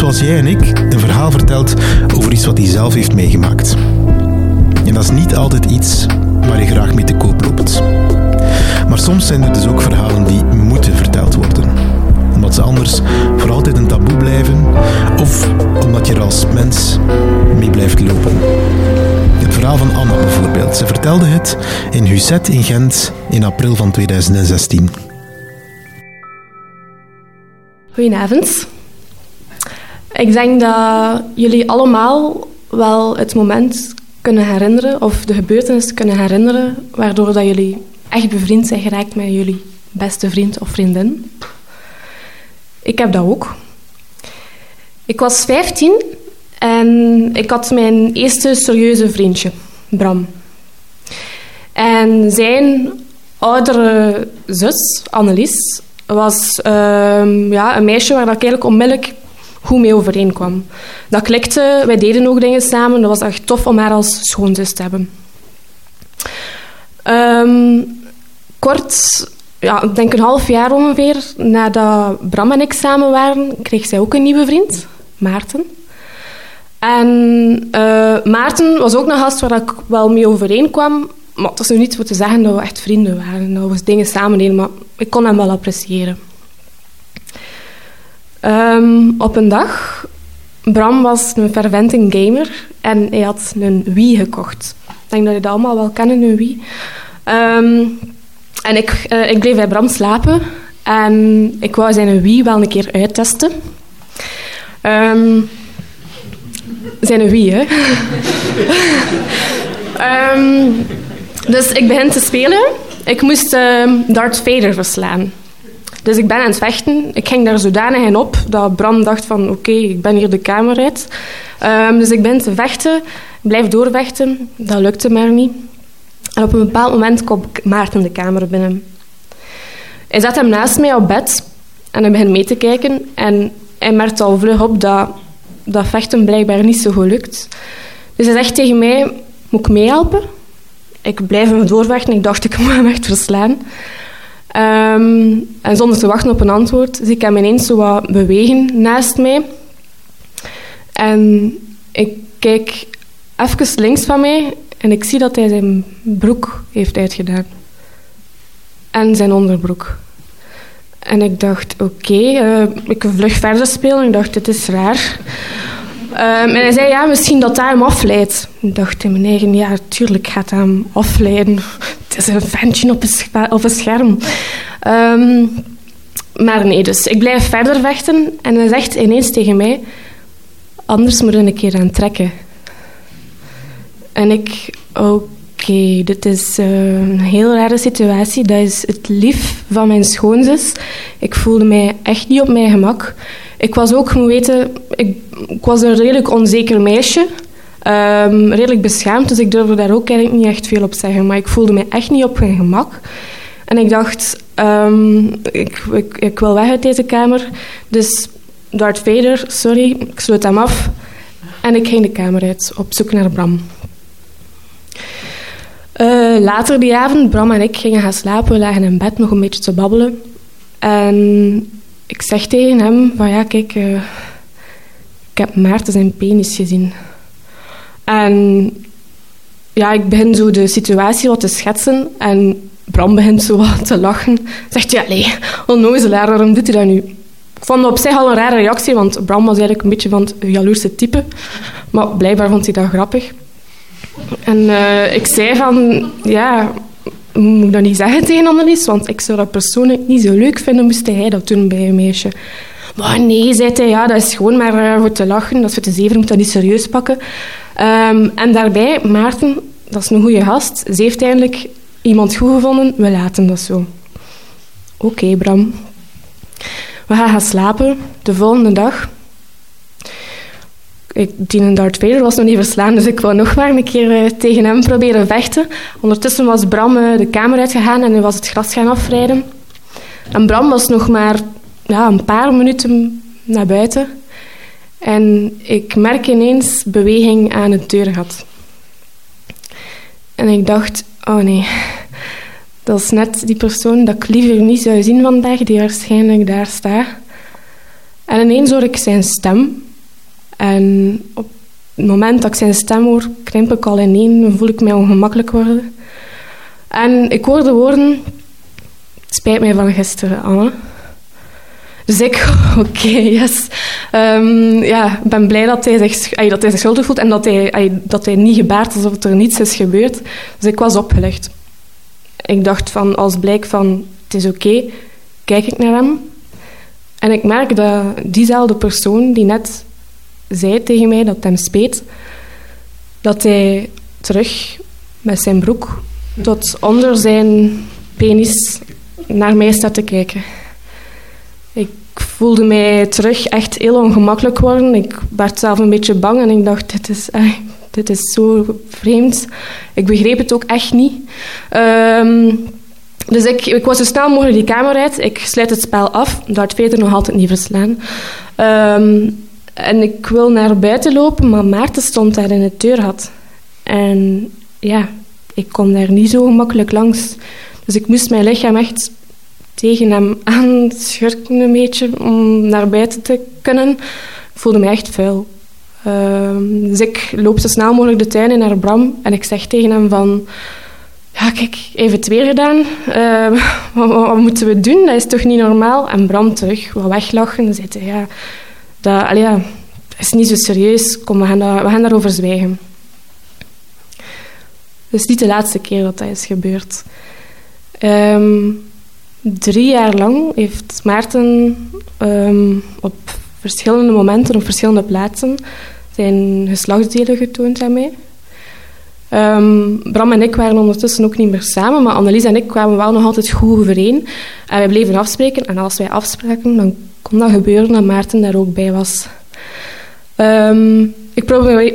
Zoals jij en ik een verhaal vertelt over iets wat hij zelf heeft meegemaakt. En dat is niet altijd iets waar je graag mee te koop loopt. Maar soms zijn er dus ook verhalen die moeten verteld worden. Omdat ze anders voor altijd een taboe blijven, of omdat je er als mens mee blijft lopen. Het verhaal van Anna bijvoorbeeld. Ze vertelde het in Huzet in Gent in april van 2016. Goedenavond. Ik denk dat jullie allemaal wel het moment kunnen herinneren, of de gebeurtenis kunnen herinneren, waardoor dat jullie echt bevriend zijn geraakt met jullie beste vriend of vriendin. Ik heb dat ook. Ik was 15 en ik had mijn eerste serieuze vriendje, Bram. En zijn oudere zus, Annelies, was uh, ja, een meisje waar ik eigenlijk onmiddellijk goed mee overeenkwam. Dat klikte, wij deden ook dingen samen. Dat was echt tof om haar als schoonzus te hebben. Um, kort, ja, denk een half jaar ongeveer, nadat Bram en ik samen waren, kreeg zij ook een nieuwe vriend, Maarten. En uh, Maarten was ook een gast waar ik wel mee overeenkwam. Maar het was nu niet voor te zeggen dat we echt vrienden waren. Dat we dingen samen deden, maar ik kon hem wel appreciëren. Um, op een dag, Bram was een fervente gamer en hij had een Wii gekocht. Ik denk dat je dat allemaal wel kennen, een Wii. Um, en ik, uh, ik bleef bij Bram slapen en ik wou zijn Wii wel een keer uittesten. Um, zijn Wii, hè. dus ik begin te spelen. Ik moest uh, Darth Vader verslaan. Dus ik ben aan het vechten. Ik ging daar zodanig in op dat Bram dacht van oké, ik ben hier de kamer uit. Um, dus ik ben te vechten, ik blijf doorvechten. Dat lukte maar niet. En op een bepaald moment komt Maarten de kamer binnen. Hij zet hem naast mij op bed en hij begint mee te kijken. En hij merkt al vlug op dat dat vechten blijkbaar niet zo goed lukt. Dus hij zegt tegen mij, moet ik meehelpen? Ik blijf hem doorvechten. Ik dacht, ik moet hem echt verslaan. Um, en zonder te wachten op een antwoord zie ik hem ineens zo wat bewegen naast mij. En ik kijk even links van mij en ik zie dat hij zijn broek heeft uitgedaan. En zijn onderbroek. En ik dacht, oké, okay, uh, ik vlug verder spelen. Ik dacht, dit is raar. Um, en hij zei, ja, misschien dat hij hem afleidt. Ik dacht in mijn eigen, ja, tuurlijk gaat hij hem afleiden. Het is een ventje op een, op scherm. Um, maar nee, dus ik blijf verder vechten. En hij zegt ineens tegen mij, anders moet je een keer aan trekken. En ik, oké, dit is uh, een heel rare situatie. Dat is het lief van mijn schoonzus. Ik voelde mij echt niet op mijn gemak. Ik was ook, moet weten, ik, ik was een redelijk onzeker meisje. Um, redelijk beschaamd, dus ik durfde daar ook eigenlijk niet echt veel op zeggen. Maar ik voelde me echt niet op mijn gemak. En ik dacht, um, ik, ik, wil weg uit deze kamer. Dus Darth Vader, sorry, ik sloot hem af. En ik ging de kamer uit, op zoek naar Bram. Uh, later die avond, Bram en ik gingen gaan slapen. We lagen in bed nog een beetje te babbelen. En ik zeg tegen hem van ja, kijk, uh, ik heb Maarten zijn penis gezien. En ja, ik begin zo de situatie wat te schetsen. En Bram begint zo wat te lachen. Zegt hij, allee, onnozelaar, waarom doet hij dat nu? Ik vond op zich al een rare reactie, want Bram was eigenlijk een beetje van het jaloerse type. Maar blijkbaar vond hij dat grappig. En uh, ik zei van, ja, moet ik dat niet zeggen tegen Annelies? Want ik zou dat persoonlijk niet zo leuk vinden, moest hij dat doen bij een meisje. Maar nee, zei hij, ja, dat is gewoon maar voor te lachen. Dat is te zeven, moet dat niet serieus pakken. Um, en daarbij, Maarten, dat is een goede gast. Ze heeft eindelijk iemand goed gevonden, we laten dat zo. Oké, Bram. We gaan gaan slapen. De volgende dag ik, die Darth Vader was nog niet verslaan, dus ik wou nog maar een keer uh, tegen hem proberen vechten. Ondertussen was Bram uh, de kamer uitgegaan en hij was het gras gaan afrijden. En Bram was nog maar ja, een paar minuten naar buiten. En ik merk ineens beweging aan het deurgat. En ik dacht, oh nee, dat is net die persoon dat ik liever niet zou zien vandaag, die waarschijnlijk daar staat. En ineens hoor ik zijn stem en op het moment dat ik zijn stem hoor, krimp ik al ineen en voel ik mij ongemakkelijk worden. En ik hoor de woorden, spijt mij van gisteren, Anne. Dus ik, oké, yes. Um, ja, ik ben blij dat hij, zich, dat hij zich schuldig voelt en dat hij, dat hij niet gebaart alsof er niets is gebeurd. Dus ik was opgelegd. Ik dacht van, als blijk van, het is oké, kijk ik naar hem. En ik merk dat diezelfde persoon die net zei tegen mij dat het hem speet dat hij terug met zijn broek tot onder zijn penis naar mij staat te kijken. Ik voelde mij terug echt heel ongemakkelijk worden. Ik werd zelf een beetje bang en ik dacht, dit is, dit is zo vreemd. Ik begreep het ook echt niet. Um, dus ik, ik was zo snel mogelijk die kamer uit. Ik sluit het spel af. Dat verder nog altijd niet verslaan. Um, en ik wil naar buiten lopen, maar Maarten stond daar in het deurgat. En ja, ik kon daar niet zo gemakkelijk langs. Dus ik moest mijn lichaam echt tegen hem aanschurken een beetje om naar buiten te kunnen. Ik voelde me echt vuil. Uh, dus ik loop zo snel mogelijk de tuin in naar Bram en ik zeg tegen hem van... Ja, kijk, even het weer gedaan. Uh, wat, moeten we doen? Dat is toch niet normaal? En Bram terug, wat weglachen. En zei ja, dat, is niet zo serieus. Kom, we gaan, we gaan daarover zwijgen. Is niet de laatste keer dat dat is gebeurd. Um, drie jaar lang heeft Maarten um, op verschillende momenten, op verschillende plaatsen, zijn geslachtsdelen getoond aan. Um, Bram en ik waren ondertussen ook niet meer samen, maar Annelies en ik kwamen wel nog altijd goed overeen. En wij bleven afspreken. En als wij afspraken, dan kon dat gebeuren dat Maarten daar ook bij was. Um, ik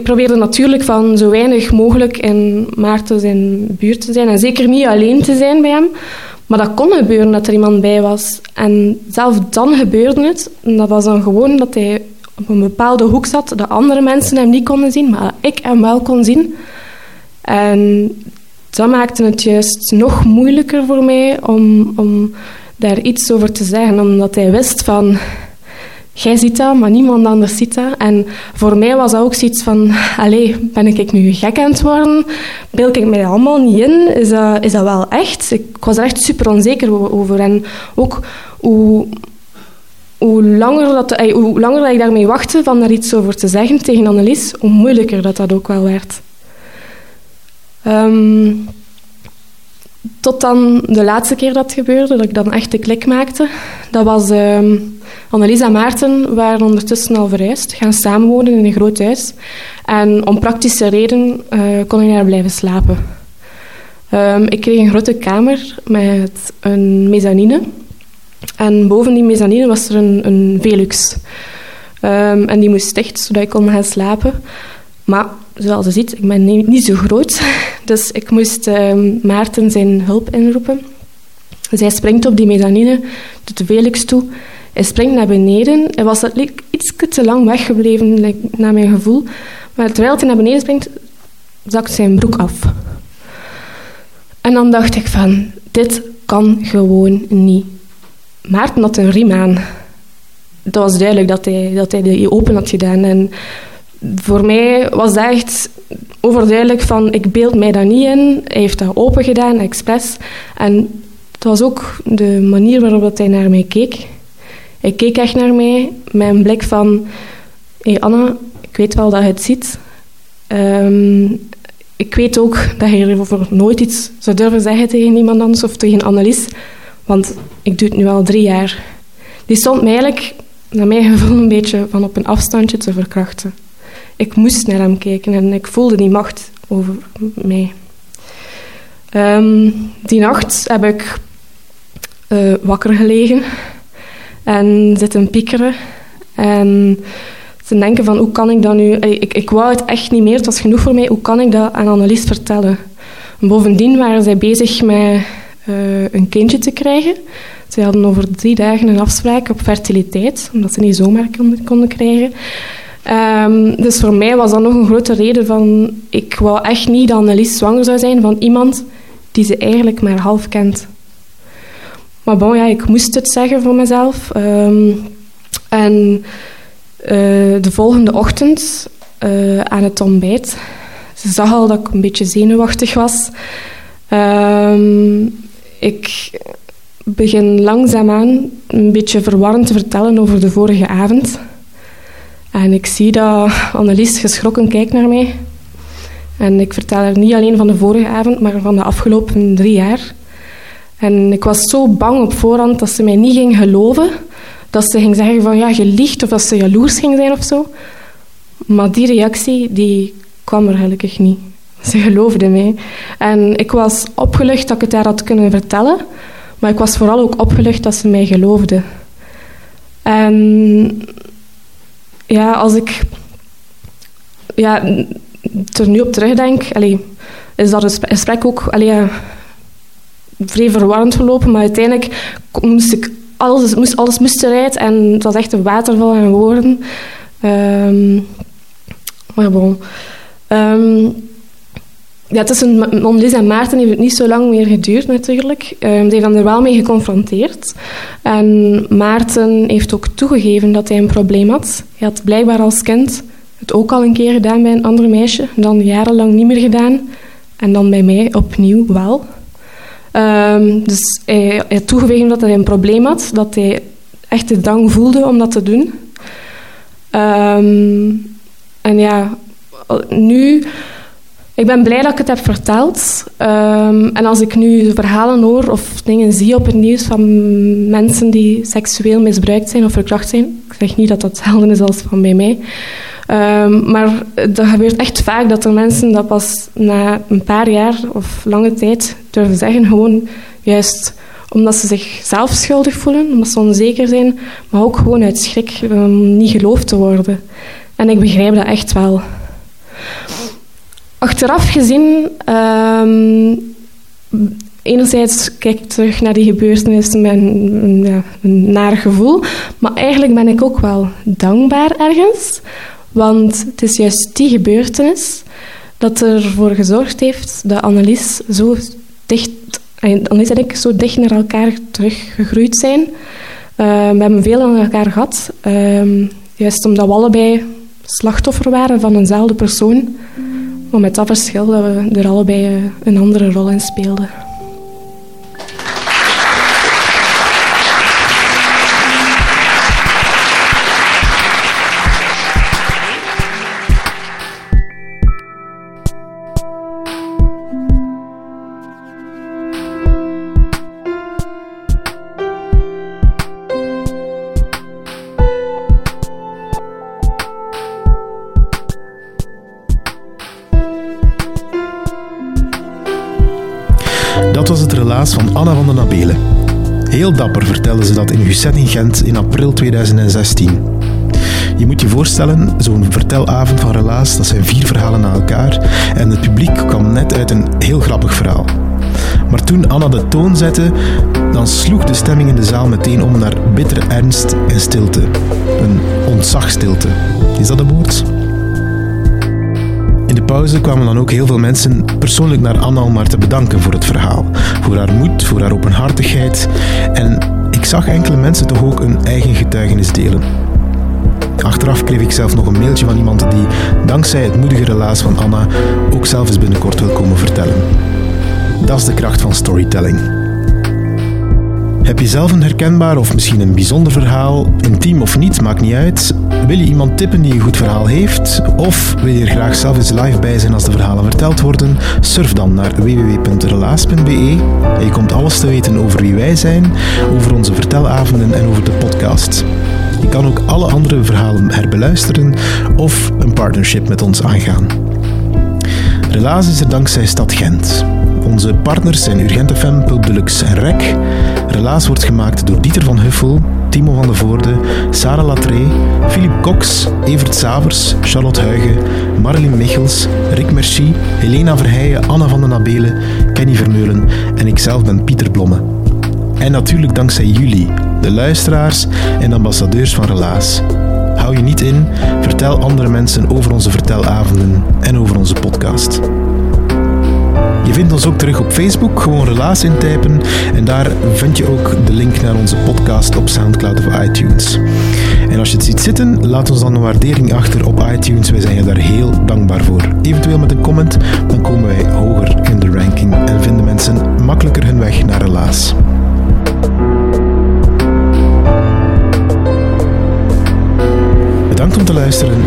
probeerde natuurlijk van zo weinig mogelijk in Maarten zijn buurt te zijn. En zeker niet alleen te zijn bij hem. Maar dat kon gebeuren dat er iemand bij was. En zelfs dan gebeurde het. En dat was dan gewoon dat hij op een bepaalde hoek zat, dat andere mensen hem niet konden zien, maar ik hem wel kon zien. En dat maakte het juist nog moeilijker voor mij om, om daar iets over te zeggen, omdat hij wist van jij ziet dat, maar niemand anders ziet dat. En voor mij was dat ook zoiets van, allee, ben ik nu gek aan het worden? Beeld ik mij allemaal niet in? Is dat, is dat wel echt? Ik was er echt super onzeker over. En ook hoe, hoe, langer, dat, hoe langer ik daarmee wachtte van daar iets over te zeggen tegen Annelies, hoe moeilijker dat dat ook wel werd. Um, tot dan de laatste keer dat gebeurde, dat ik dan echt de klik maakte. Dat was... Um, Annelies en Maarten waren ondertussen al verhuisd, gaan samenwonen in een groot huis. En om praktische reden uh, kon ik daar blijven slapen. Um, ik kreeg een grote kamer met een mezzanine. En boven die mezzanine was er een, een Velux. Um, en die moest dicht, zodat ik kon gaan slapen. Maar zoals je ziet, ik ben niet zo groot. Dus ik moest um, Maarten zijn hulp inroepen. Zij springt op die mezzanine, doet de Velux toe. Hij springt naar beneden. Hij was iets te lang weggebleven, naar mijn gevoel. Maar terwijl hij naar beneden springt, zakt zijn broek af. En dan dacht ik van, dit kan gewoon niet. Maarten had een riem aan. Het was duidelijk dat hij, dat hij die open had gedaan. En voor mij was dat echt overduidelijk van, ik beeld mij dat niet in. Hij heeft dat open gedaan, expres. En het was ook de manier waarop dat hij naar mij keek. Hij keek echt naar mij met een blik van... Hé hey Anna, ik weet wel dat je het ziet. Ehm, ik weet ook dat je erover nooit iets zou durven zeggen tegen iemand anders of tegen analist. Want ik doe het nu al drie jaar. Die stond mij eigenlijk, naar mijn gevoel, een beetje van op een afstandje te verkrachten. Ik moest naar hem kijken en ik voelde die macht over mij. Ehm, die nacht heb ik uh, wakker gelegen en zitten piekeren. En te denken van hoe kan ik dat nu... Ik, ik wou het echt niet meer, het was genoeg voor mij. Hoe kan ik dat aan Annelies vertellen? bovendien waren zij bezig met uh, een kindje te krijgen. Ze hadden over drie dagen een afspraak op fertiliteit, omdat ze niet zomaar konden, konden krijgen. Um, dus voor mij was dat nog een grote reden van... Ik wou echt niet dat Annelies zwanger zou zijn van iemand die ze eigenlijk maar half kent. Maar bon, ja, ik moest het zeggen voor mezelf. Um, en uh, de volgende ochtend uh, aan het ontbijt... Ze zag al dat ik een beetje zenuwachtig was. Um, ik begin langzaamaan een beetje verwarrend te vertellen over de vorige avond... En ik zie dat Annelies geschrokken kijkt naar mij. En ik vertel haar niet alleen van de vorige avond, maar van de afgelopen drie jaar. En ik was zo bang op voorhand dat ze mij niet ging geloven. Dat ze ging zeggen van ja, je liegt of dat ze jaloers ging zijn of zo. Maar die reactie, die kwam er gelukkig niet. Ze geloofde mij. En ik was opgelucht dat ik het haar had kunnen vertellen. Maar ik was vooral ook opgelucht dat ze mij geloofde. En ja, als ik ja, er nu op terugdenk, allee, is dat gesprek ook vrij verwarrend verlopen. Maar uiteindelijk moest ik alles, moest, alles moest eruit en het was echt een waterval aan woorden. Um, maar bon. Um, ja, tussen Monlis en Maarten heeft het niet zo lang meer geduurd natuurlijk. Ze hebben er wel mee geconfronteerd. En Maarten heeft ook toegegeven dat hij een probleem had. Hij had blijkbaar als kind het ook al een keer gedaan bij een ander meisje. Dan jarenlang niet meer gedaan. En dan bij mij opnieuw wel. Um, dus hij, hij toegegeven dat hij een probleem had. Dat hij echt de drang voelde om dat te doen. Um, en ja, nu ik ben blij dat ik het heb verteld. Um, en als ik nu verhalen hoor of dingen zie op het nieuws van mensen die seksueel misbruikt zijn of verkracht zijn, ik zeg niet dat dat hetzelfde is als van bij mij, um, maar dat gebeurt echt vaak dat er mensen dat pas na een paar jaar of lange tijd durven zeggen, gewoon juist omdat ze zichzelf schuldig voelen, omdat ze onzeker zijn, maar ook gewoon uit schrik om niet geloofd te worden. En ik begrijp dat echt wel. Achteraf gezien, um, enerzijds kijk ik terug naar die gebeurtenissen met een, ja, naar gevoel, maar eigenlijk ben ik ook wel dankbaar ergens, want het is juist die gebeurtenis dat ervoor gezorgd heeft dat Annelies zo dicht, eh, Annelies en ik zo dicht naar elkaar teruggegroeid zijn. Uh, we hebben veel aan elkaar gehad, uh, juist omdat we allebei slachtoffer waren van eenzelfde persoon. Met dat verschil dat we er allebei eh, een andere rol in speelden. Heel dapper vertelde ze dat in Gusset in Gent in april 2016. Je moet je voorstellen, zo'n vertelavond van Relaas, dat zijn vier verhalen na elkaar en het publiek kwam net uit een heel grappig verhaal. Maar toen Anna de toon zette, dan sloeg de stemming in de zaal meteen om naar bittere ernst en stilte. Een ontzagstilte. Is dat een woord? In de pauze kwamen dan ook heel veel mensen persoonlijk naar Anna om haar te bedanken voor het verhaal. Voor haar moed, voor haar openhartigheid. En ik zag enkele mensen toch ook een eigen getuigenis delen. Achteraf kreeg ik zelf nog een mailtje van iemand die, dankzij het moedige relaas van Anna, ook zelf eens binnenkort wil komen vertellen. Dat is de kracht van storytelling. Heb je zelf een herkenbaar of misschien een bijzonder verhaal, intiem of niet, maakt niet uit. Wil je iemand tippen die een goed verhaal heeft? Of wil je er graag zelf eens live bij zijn als de verhalen verteld worden? Surf dan naar www.relaas.be en je komt alles te weten over wie wij zijn, over onze vertelavonden en over de podcast. Je kan ook alle andere verhalen herbeluisteren of een partnership met ons aangaan. Relaas is er dankzij Stad Gent. Onze partners zijn Urgent FM, Deluxe en REC. Relaas wordt gemaakt door Dieter van Huffel, Timo van de Voorde, Sarah Latré, Philippe Cox, Evert Savers, Charlotte Huigen, Marilyn Michels, Rick Merci, Helena Verheijen, Anna van den Abelen, Kenny Vermeulen en ikzelf ben Pieter Blomme. En natuurlijk dankzij jullie, de luisteraars en ambassadeurs van Relaas. Hou je niet in, vertel andere mensen over onze vertelavonden en over onze podcast. Vindt ons ook terug op Facebook, gewoon Relaas intypen. En daar vind je ook de link naar onze podcast op Soundcloud of iTunes. En als je het ziet zitten, laat ons dan een waardering achter op iTunes. Wij zijn je daar heel dankbaar voor. Eventueel met een comment, dan komen wij hoger in de ranking en vinden mensen makkelijker hun weg naar Relaas. Bedankt om te luisteren